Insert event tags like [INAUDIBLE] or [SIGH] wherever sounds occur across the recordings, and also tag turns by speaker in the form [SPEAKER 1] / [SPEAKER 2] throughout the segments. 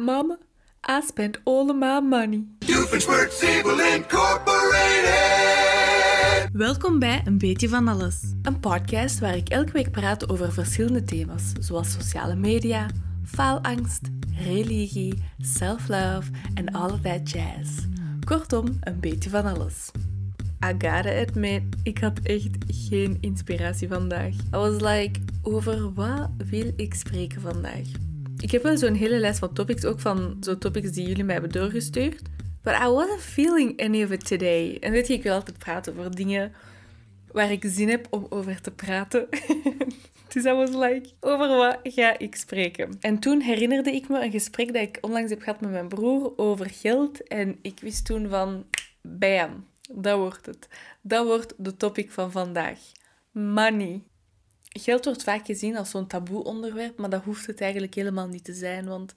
[SPEAKER 1] Mama, I spent all of my money.
[SPEAKER 2] Doofenshmirtz Siebel Incorporated.
[SPEAKER 3] Welkom bij Een Beetje van Alles.
[SPEAKER 1] Een podcast waar ik elke week praat over verschillende thema's, zoals sociale media, faalangst, religie, self-love en all of that jazz. Kortom, een beetje van alles. I gotta admit, ik had echt geen inspiratie vandaag. I was like, over wat wil ik spreken vandaag? Ik heb wel zo'n hele lijst van topics, ook van zo'n topics die jullie mij hebben doorgestuurd. But I wasn't feeling any of it today. En weet je, ik wil altijd praten over dingen waar ik zin heb om over te praten. [LAUGHS] dus I was like, over wat ga ik spreken? En toen herinnerde ik me een gesprek dat ik onlangs heb gehad met mijn broer over geld. En ik wist toen van, bam, dat wordt het. Dat wordt de topic van vandaag. Money. Geld wordt vaak gezien als zo'n taboe onderwerp, maar dat hoeft het eigenlijk helemaal niet te zijn, want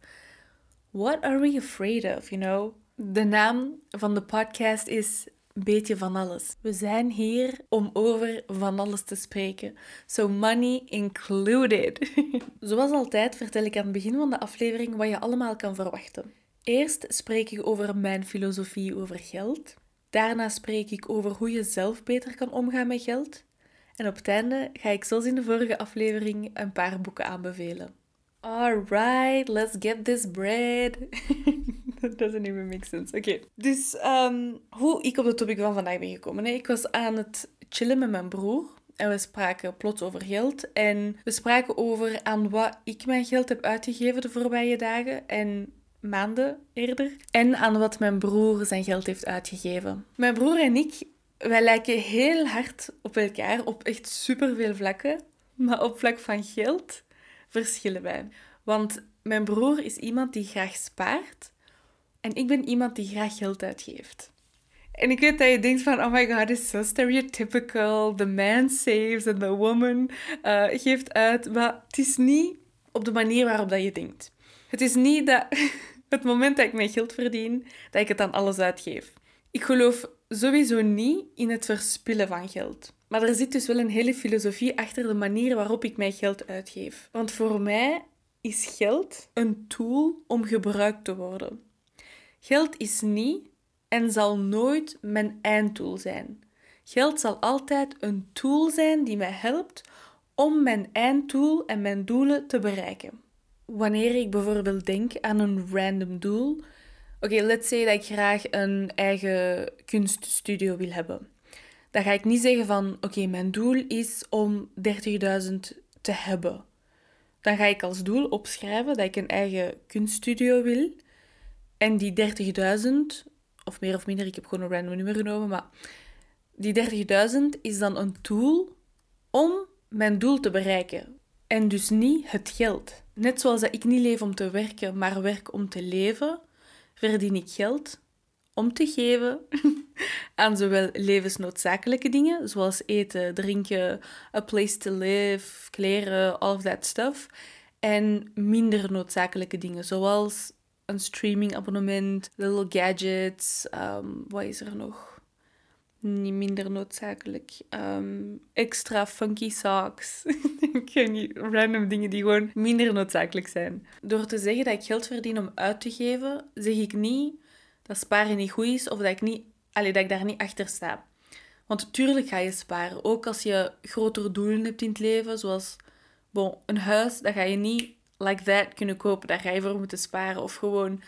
[SPEAKER 1] what are we afraid of, you know? De naam van de podcast is Beetje van alles. We zijn hier om over van alles te spreken. So money included. [LAUGHS] Zoals altijd vertel ik aan het begin van de aflevering wat je allemaal kan verwachten. Eerst spreek ik over mijn filosofie over geld. Daarna spreek ik over hoe je zelf beter kan omgaan met geld. En op het einde ga ik zoals in de vorige aflevering een paar boeken aanbevelen. Alright, let's get this bread. [LAUGHS] That doesn't even make sense. Oké, dus um, hoe ik op de topic van vandaag ben gekomen. Ik was aan het chillen met mijn broer. En we spraken plots over geld. En we spraken over aan wat ik mijn geld heb uitgegeven de voorbije dagen. En maanden eerder. En aan wat mijn broer zijn geld heeft uitgegeven. Mijn broer en ik, wij lijken heel hard op elkaar op echt superveel vlakken. Maar op vlak van geld verschillen wij. Want mijn broer is iemand die graag spaart. En ik ben iemand die graag geld uitgeeft. En ik weet dat je denkt van, oh my god, it's so stereotypical. The man saves and the woman uh, geeft uit. Maar het is niet op de manier waarop dat je denkt. Het is niet dat [LAUGHS] het moment dat ik mijn geld verdien, dat ik het aan alles uitgeef. Ik geloof sowieso niet in het verspillen van geld. Maar er zit dus wel een hele filosofie achter de manier waarop ik mijn geld uitgeef. Want voor mij is geld een tool om gebruikt te worden. Geld is niet en zal nooit mijn eindtool zijn. Geld zal altijd een tool zijn die mij helpt om mijn eindtool en mijn doelen te bereiken. Wanneer ik bijvoorbeeld denk aan een random doel, oké, let's say dat ik graag een eigen kunststudio wil hebben. Dan ga ik niet zeggen van, oké, mijn doel is om 30.000 te hebben. Dan ga ik als doel opschrijven dat ik een eigen kunststudio wil. En die 30.000, of meer of minder, ik heb gewoon een random nummer genomen, maar die 30.000 is dan een tool om mijn doel te bereiken. En dus niet het geld. Net zoals dat ik niet leef om te werken, maar werk om te leven, verdien ik geld om te geven [LAUGHS] aan zowel levensnoodzakelijke dingen, zoals eten, drinken, a place to live, kleren, all of that stuff, en minder noodzakelijke dingen, zoals een streamingabonnement, little gadgets, um, wat is er nog? Niet minder noodzakelijk. Um, extra funky socks. [LAUGHS] random dingen die gewoon minder noodzakelijk zijn. Door te zeggen dat ik geld verdien om uit te geven, zeg ik niet dat sparen niet goed is of dat ik, niet, allee, dat ik daar niet achter sta. Want natuurlijk ga je sparen. Ook als je grotere doelen hebt in het leven, zoals bon, een huis, dat ga je niet like that kunnen kopen. Daar ga je voor moeten sparen. Of gewoon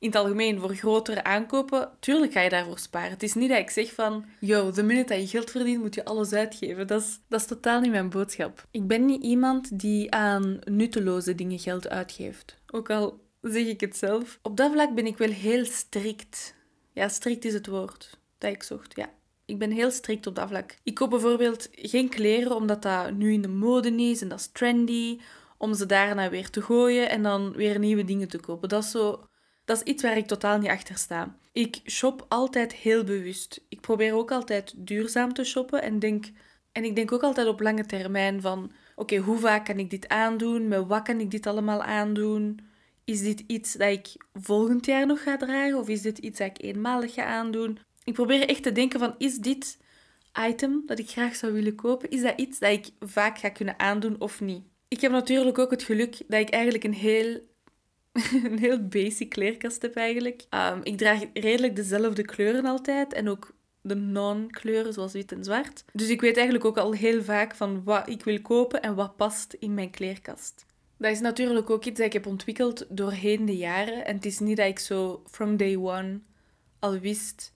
[SPEAKER 1] in het algemeen voor grotere aankopen, tuurlijk ga je daarvoor sparen. Het is niet dat ik zeg van, yo, de minute dat je geld verdient, moet je alles uitgeven. Dat is, dat is totaal niet mijn boodschap. Ik ben niet iemand die aan nutteloze dingen geld uitgeeft. Ook al zeg ik het zelf. Op dat vlak ben ik wel heel strikt. Ja, strikt is het woord dat ik zocht, ja. Ik ben heel strikt op dat vlak. Ik koop bijvoorbeeld geen kleren omdat dat nu in de mode is en dat is trendy, om ze daarna weer te gooien en dan weer nieuwe dingen te kopen. Dat is zo dat is iets waar ik totaal niet achter sta. Ik shop altijd heel bewust. Ik probeer ook altijd duurzaam te shoppen en, denk, en ik denk ook altijd op lange termijn van oké, hoe vaak kan ik dit aandoen? Met wat kan ik dit allemaal aandoen? Is dit iets dat ik volgend jaar nog ga dragen of is dit iets dat ik eenmalig ga aandoen? Ik probeer echt te denken van is dit item dat ik graag zou willen kopen, is dat iets dat ik vaak ga kunnen aandoen of niet? Ik heb natuurlijk ook het geluk dat ik eigenlijk een heel [LAUGHS] een heel basic kleerkast heb eigenlijk. Ehm, ik draag redelijk dezelfde kleuren altijd en ook de non-kleuren zoals wit en zwart. Dus ik weet eigenlijk ook al heel vaak van wat ik wil kopen en wat past in mijn kleerkast. Dat is natuurlijk ook iets dat ik heb ontwikkeld doorheen de jaren. En het is niet dat ik zo from day one al wist...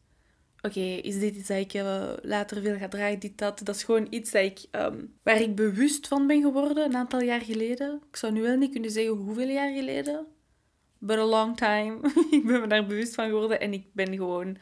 [SPEAKER 1] Oké, is dit iets dat ik uh, later wil gaan dragen, dit, dat. Dat is gewoon iets dat ik, ehm, waar ik bewust van ben geworden een aantal jaar geleden. Ik zou nu wel niet kunnen zeggen hoeveel jaar geleden. But a long time. [LAUGHS] ik ben me daar bewust van geworden en ik ben gewoon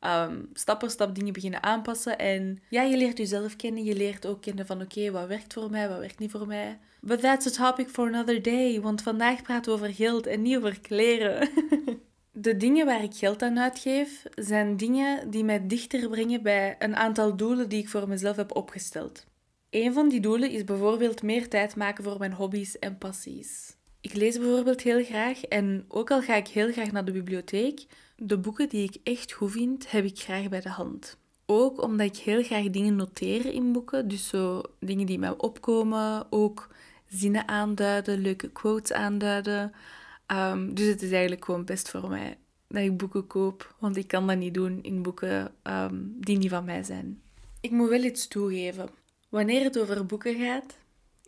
[SPEAKER 1] um, stap voor stap dingen beginnen aanpassen. En ja, je leert jezelf kennen. Je leert ook kennen van oké, wat werkt voor mij, wat werkt niet voor mij. But that's a topic for another day. Want vandaag praten we over geld en niet over kleren. [LAUGHS] De dingen waar ik geld aan uitgeef, zijn dingen die mij dichter brengen bij een aantal doelen die ik voor mezelf heb opgesteld. Een van die doelen is bijvoorbeeld meer tijd maken voor mijn hobby's en passies. Ik lees bijvoorbeeld heel graag en ook al ga ik heel graag naar de bibliotheek, de boeken die ik echt goed vind, heb ik graag bij de hand. Ook omdat ik heel graag dingen noteer in boeken, dus zo dingen die mij opkomen, ook zinnen aanduiden, leuke quotes aanduiden. Um, dus het is eigenlijk gewoon best voor mij dat ik boeken koop, want ik kan dat niet doen in boeken um, die niet van mij zijn. Ik moet wel iets toegeven. Wanneer het over boeken gaat,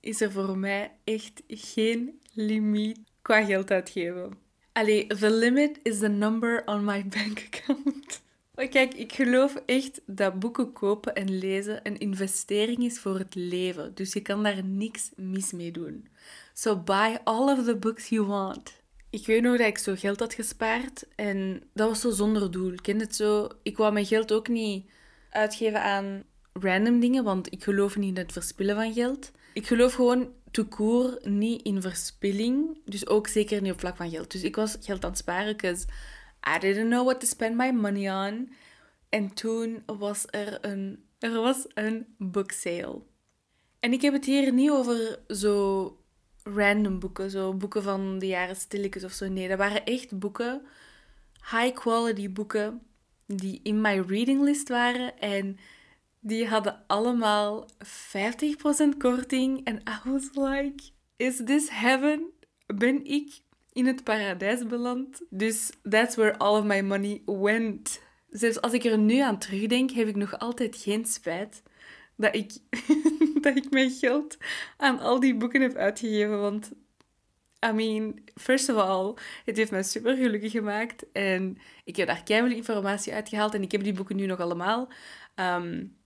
[SPEAKER 1] is er voor mij echt geen limiet qua geld uitgeven. Allee, the limit is the number on my bank account. [LAUGHS] Kijk, ik geloof echt dat boeken kopen en lezen een investering is voor het leven. Dus je kan daar niks mis mee doen. So buy all of the books you want. Ik weet nog dat ik zo geld had gespaard en dat was zo zonder doel. Ik ken het zo. Ik wou mijn geld ook niet uitgeven aan random dingen, want ik geloof niet in het verspillen van geld. Ik geloof gewoon tout niet in verspilling. Dus ook zeker niet op vlak van geld. Dus ik was geld aan het sparen, because I didn't know what to spend my money on. En toen was er een, er was een book sale. En ik heb het hier niet over zo random boeken, zo boeken van de jaren stilletjes of zo. Nee, dat waren echt boeken, high quality boeken, die in mijn reading list waren. En die hadden allemaal 50% korting. En I was like, is this heaven? Ben ik in het paradijs beland? Dus that's where all of my money went. Zelfs als ik er nu aan terugdenk, heb ik nog altijd geen spijt dat ik, [LAUGHS] dat ik mijn geld aan al die boeken heb uitgegeven. Want, I mean, first of all, het heeft mij super gelukkig gemaakt. En ik heb daar keihard informatie uitgehaald. En ik heb die boeken nu nog allemaal. Um,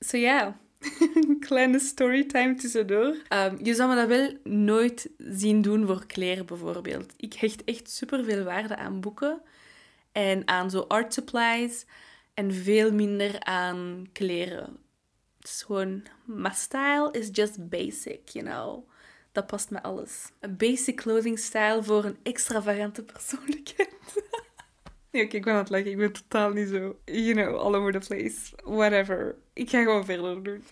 [SPEAKER 1] so ja, [LAUGHS] kleine storytime tussendoor. Um, je zou me dat wel nooit zien doen voor kleren bijvoorbeeld. Ik hecht echt super veel waarde aan boeken en aan zo art supplies en veel minder aan kleren. Het is gewoon, my style is just basic, you know. Dat past met alles. Een basic clothing style voor een extravagante persoonlijkheid. [LAUGHS] Nee, oké, ik ben aan het lachen. Ik ben totaal niet zo, you know, all over the place. Whatever. Ik ga gewoon verder doen.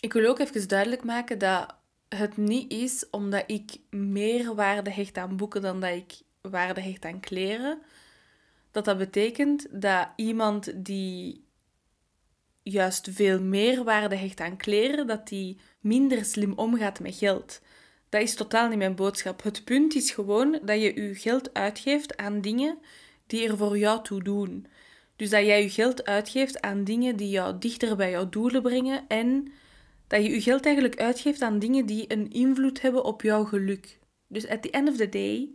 [SPEAKER 1] Ik wil ook even duidelijk maken dat het niet is omdat ik meer waarde hecht aan boeken dan dat ik waarde hecht aan kleren. Dat dat betekent dat iemand die juist veel meer waarde hecht aan kleren, dat die minder slim omgaat met geld. Dat is totaal niet mijn boodschap. Het punt is gewoon dat je je geld uitgeeft aan dingen die er voor jou toe doen. Dus dat jij je geld uitgeeft aan dingen die jou dichter bij jouw doelen brengen en dat je je geld eigenlijk uitgeeft aan dingen die een invloed hebben op jouw geluk. Dus at the end of the day,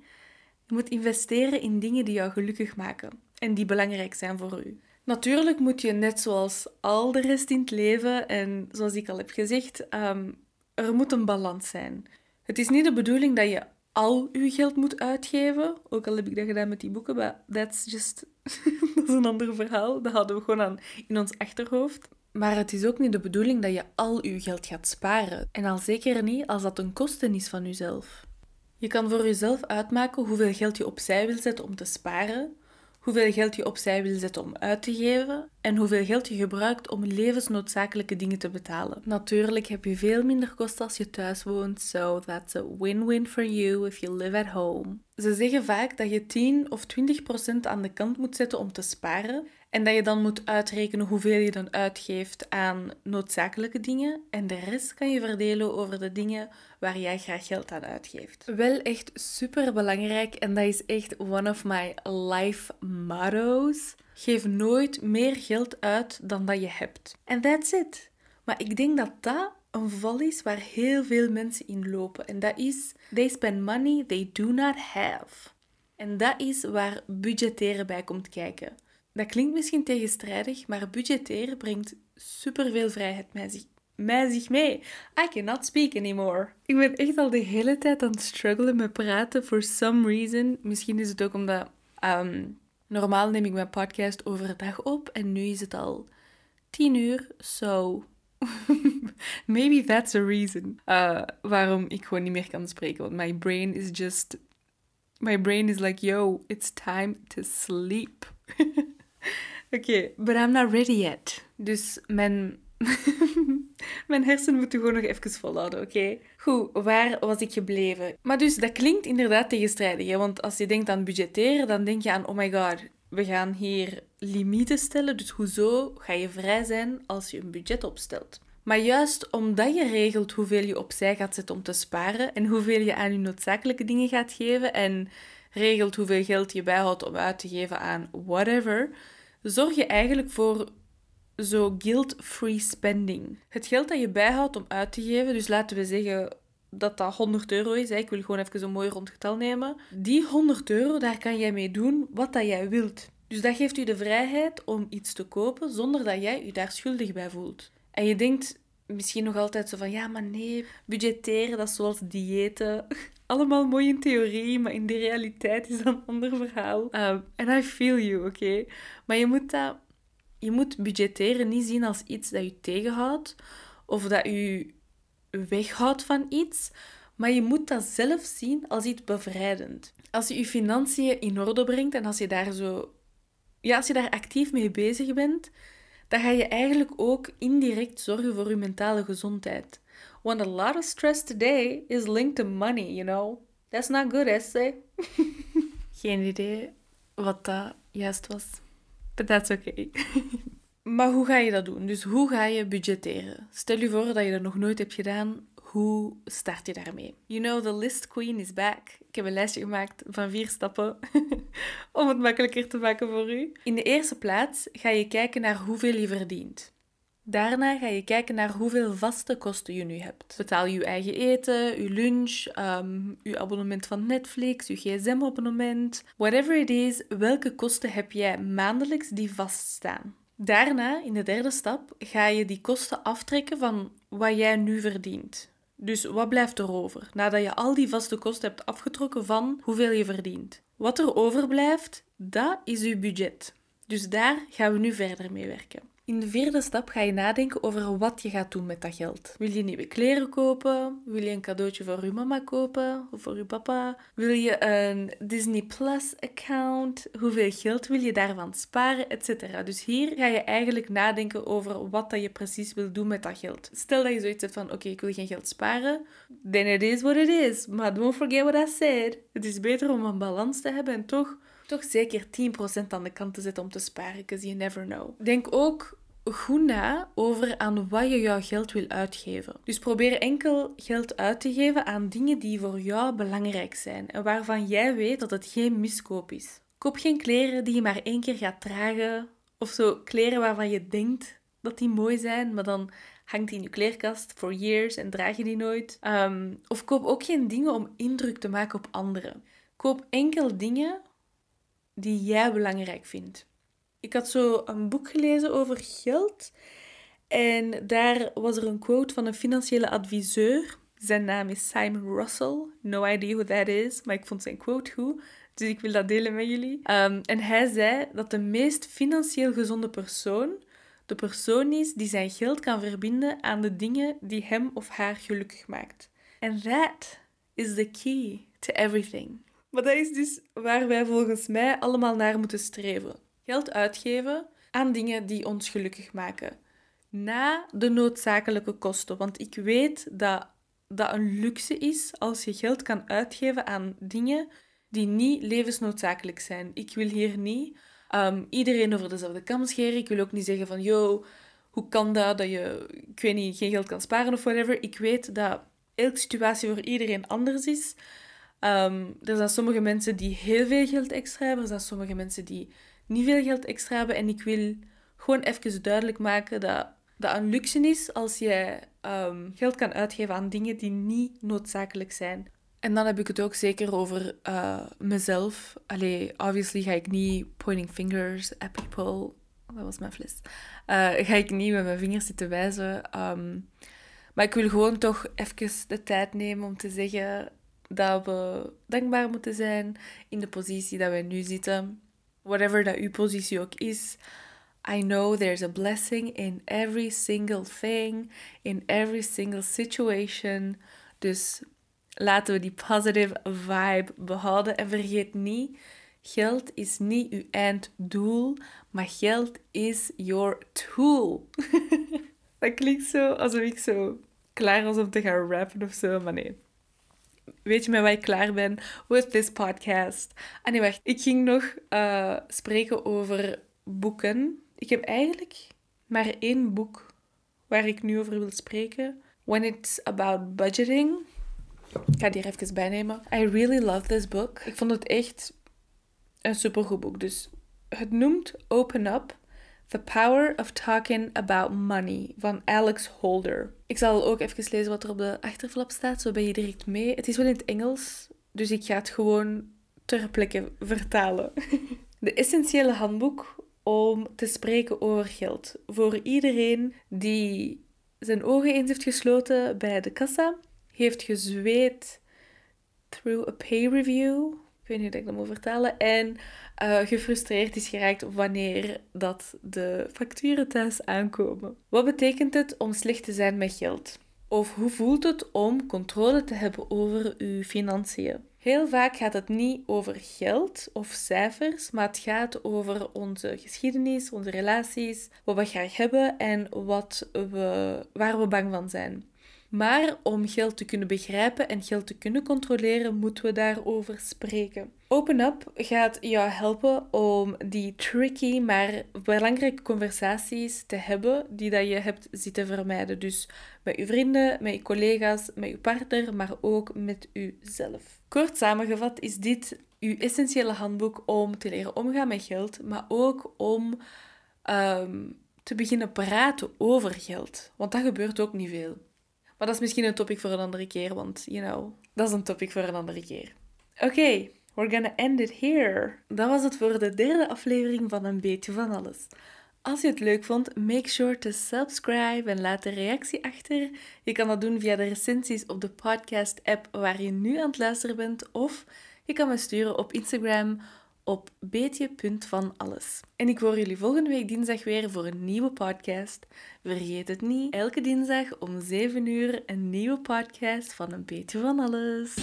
[SPEAKER 1] je moet investeren in dingen die jou gelukkig maken en die belangrijk zijn voor u. Natuurlijk moet je net zoals al de rest in het leven en zoals ik al heb gezegd, um, er moet een balans zijn. Het is niet de bedoeling dat je al uw geld moet uitgeven. Ook al heb ik dat gedaan met die boeken, maar that's just... [LAUGHS] dat is een ander verhaal. Dat hadden we gewoon aan in ons achterhoofd. Maar het is ook niet de bedoeling dat je al uw geld gaat sparen. En al zeker niet als dat een kosten is van jezelf. Je kan voor jezelf uitmaken hoeveel geld je opzij wil zetten om te sparen, hoeveel geld je opzij wil zetten om uit te geven en hoeveel geld je gebruikt om levensnoodzakelijke dingen te betalen. Natuurlijk heb je veel minder kosten als je thuis woont, so that's a win-win for you if you live at home. Ze zeggen vaak dat je 10 of 20 procent aan de kant moet zetten om te sparen En dat je dan moet uitrekenen hoeveel je dan uitgeeft aan noodzakelijke dingen. En de rest kan je verdelen over de dingen waar jij graag geld aan uitgeeft. Wel echt super belangrijk en dat is echt one of my life motto's. Geef nooit meer geld uit dan dat je hebt. En that's it. Maar ik denk dat dat een val is waar heel veel mensen in lopen. En dat is, they spend money they do not have. En dat is waar budgetteren bij komt kijken. Dat klinkt misschien tegenstrijdig, maar budgetteren brengt superveel vrijheid met zich, met zich mee. I cannot speak anymore. Ik ben echt al de hele tijd aan het struggelen met praten for some reason. Misschien is het ook omdat um, normaal neem ik mijn podcast overdag op en nu is het al tien uur. So [LAUGHS] maybe that's a reason uh, waarom ik gewoon niet meer kan spreken. Want my brain is just my brain is like, yo, it's time to sleep. [LAUGHS] [LAUGHS] Oké, but I'm not ready yet. Dus mijn, [LAUGHS] mijn hersenen moeten gewoon nog even volhouden, oké? Goed, waar was ik gebleven? Maar dus, dat klinkt inderdaad tegenstrijdig, hè? want als je denkt aan budgetteren, dan denk je aan, oh my god, we gaan hier limieten stellen, dus hoezo ga je vrij zijn als je een budget opstelt? Maar juist omdat je regelt hoeveel je opzij gaat zetten om te sparen en hoeveel je aan je noodzakelijke dingen gaat geven en regelt hoeveel geld je bijhoudt om uit te geven aan whatever, zorg je eigenlijk voor zo guilt-free spending. Het geld dat je bijhoudt om uit te geven, dus laten we zeggen dat dat 100 euro is, ik wil gewoon even zo'n mooi rond getal nemen. Die 100 euro, daar kan jij mee doen wat dat jij wilt. Dus dat geeft u de vrijheid om iets te kopen zonder dat jij je daar schuldig bij voelt. En je denkt misschien nog altijd zo van, ja, maar nee, budgetteren, dat is zoals diëten. Allemaal mooi in theorie, maar in de realiteit is dat een ander verhaal. En um, I feel you, oké? Maar je moet dat... Je moet budgetteren niet zien als iets dat je tegenhoudt of dat je weghoudt van iets, maar je moet dat zelf zien als iets bevrijdend. Als je je financiën in orde brengt en als je daar zo... Ja, als je daar actief mee bezig bent, dan ga je eigenlijk ook indirect zorgen voor je mentale gezondheid. Want a lot of stress today is linked to money, you know. That's not good, essay. [LAUGHS] Geen idee wat dat juist was. But that's okay. [LAUGHS] maar hoe ga je dat doen? Dus hoe ga je budgetteren? Stel je voor dat je dat nog nooit hebt gedaan. Hoe start je daarmee? You know, the list queen is back. Ik heb een lijstje gemaakt van vier stappen [LAUGHS] om het makkelijker te maken voor u. In de eerste plaats ga je kijken naar hoeveel je verdient. Daarna ga je kijken naar hoeveel vaste kosten je nu hebt. Betaal je je eigen eten, je lunch, um, je abonnement van Netflix, je gsm-abonnement, whatever it is, welke kosten heb jij maandelijks die vaststaan? Daarna, in de derde stap, ga je die kosten aftrekken van wat jij nu verdient. Dus wat blijft er over nadat je al die vaste kosten hebt afgetrokken van hoeveel je verdient? Wat er overblijft, dat is je budget. Dus daar gaan we nu verder mee werken. In de vierde stap ga je nadenken over wat je gaat doen met dat geld. Wil je nieuwe kleren kopen? Wil je een cadeautje voor je mama kopen of voor je papa? Wil je een Disney Plus account? Hoeveel geld wil je daarvan sparen, etc. Dus hier ga je eigenlijk nadenken over wat dat je precies wil doen met dat geld. Stel dat je zoiets hebt van, oké, ik wil geen geld sparen, then it is what it is. Maar don't forget what I said. Het is beter om een balans te hebben en toch toch zeker 10% aan de kant te zetten om te sparen, because you never know. Denk ook goed na over aan wat je jouw geld wil uitgeven. Dus probeer enkel geld uit te geven aan dingen die voor jou belangrijk zijn en waarvan jij weet dat het geen miskoop is. Koop geen kleren die je maar één keer gaat dragen of zo kleren waarvan je denkt dat die mooi zijn, maar dan hangt die in je kleerkast for years en draag je die nooit. Ehm, of koop ook geen dingen om indruk te maken op anderen. Koop enkel dingen die jij belangrijk vindt. Ik had zo een boek gelezen over geld. En daar was er een quote van een financiële adviseur. Zijn naam is Simon Russell. No idea who that is, maar ik vond zijn quote goed. Dus ik wil dat delen met jullie. Um, en hij zei dat de meest financieel gezonde persoon de persoon is die zijn geld kan verbinden aan de dingen die hem of haar gelukkig maakt. En that is the key to everything. Maar dat is dus waar wij volgens mij allemaal naar moeten streven. Geld uitgeven aan dingen die ons gelukkig maken. Na de noodzakelijke kosten. Want ik weet dat dat een luxe is als je geld kan uitgeven aan dingen die niet levensnoodzakelijk zijn. Ik wil hier niet ehm, iedereen over dezelfde kam scheren. Ik wil ook niet zeggen van, yo, hoe kan dat dat je, ik weet niet, geen geld kan sparen of whatever. Ik weet dat elke situatie voor iedereen anders is. Ehm, er zijn sommige mensen die heel veel geld extra hebben. Er zijn sommige mensen die niet veel geld extra hebben. En ik wil gewoon even duidelijk maken dat dat een luxe is als je ehm, geld kan uitgeven aan dingen die niet noodzakelijk zijn. En dan heb ik het ook zeker over uh, mezelf. Allee, obviously ga ik niet pointing fingers at people. Dat was mijn fles. Uh, ga ik niet met mijn vingers zitten wijzen. Um, maar ik wil gewoon toch even de tijd nemen om te zeggen dat we dankbaar moeten zijn in de positie dat wij nu zitten. Whatever dat uw positie ook is. I know there's a blessing in every single thing, in every single situation. Dus laten we die positive vibe behouden. En vergeet niet, geld is niet uw einddoel, maar geld is your tool. [LAUGHS] dat klinkt zo alsof ik zo klaar was om te gaan rappen of zo, maar nee. Weet je met wat ik klaar ben? With this podcast. Ah nee, wacht. Ik ging nog uh, spreken over boeken ik heb eigenlijk maar één boek waar ik nu over wil spreken. When it's about budgeting. Ik ga die er even bij nemen. I really love this book. Ik vond het echt een supergoed boek. Dus het noemt Open Up. The Power of Talking About Money van Alex Holder. Ik zal ook even lezen wat er op de achterflap staat, zo ben je direct mee. Het is wel in het Engels, dus ik ga het gewoon ter plekke vertalen. [LAUGHS] De essentiële handboek om te spreken over geld. Voor iedereen die zijn ogen eens heeft gesloten bij de kassa, heeft gezweet through a pay review, ik weet niet hoe ik dat moet vertalen, en uh, gefrustreerd is geraakt wanneer dat de facturen thuis aankomen. Wat betekent het om slecht te zijn met geld? Of hoe voelt het om controle te hebben over uw financiën? Heel vaak gaat het niet over geld of cijfers, maar het gaat over onze geschiedenis, onze relaties, wat we graag hebben en wat we, waar we bang van zijn. Maar om geld te kunnen begrijpen en geld te kunnen controleren, moeten we daarover spreken. Open Up gaat jou helpen om die tricky, maar belangrijke conversaties te hebben die dat je hebt zitten vermijden. Dus met je vrienden, met je collega's, met je partner, maar ook met jezelf. Kort samengevat is dit uw essentiële handboek om te leren omgaan met geld, maar ook om ehm, te beginnen praten over geld. Want dat gebeurt ook niet veel. Maar dat is misschien een topic voor een andere keer, want, you know, dat is een topic voor een andere keer. Oké, we're gonna end it here. Dat was het voor de derde aflevering van Een Beetje van Alles. Als je het leuk vond, make sure to subscribe en laat een reactie achter. Je kan dat doen via de recensies op de podcast-app waar je nu aan het luisteren bent, of je kan me sturen op Instagram op beetje punt van alles. En ik hoor jullie volgende week dinsdag weer voor een nieuwe podcast. Vergeet het niet, elke dinsdag om 7 uur een nieuwe podcast van een beetje van alles.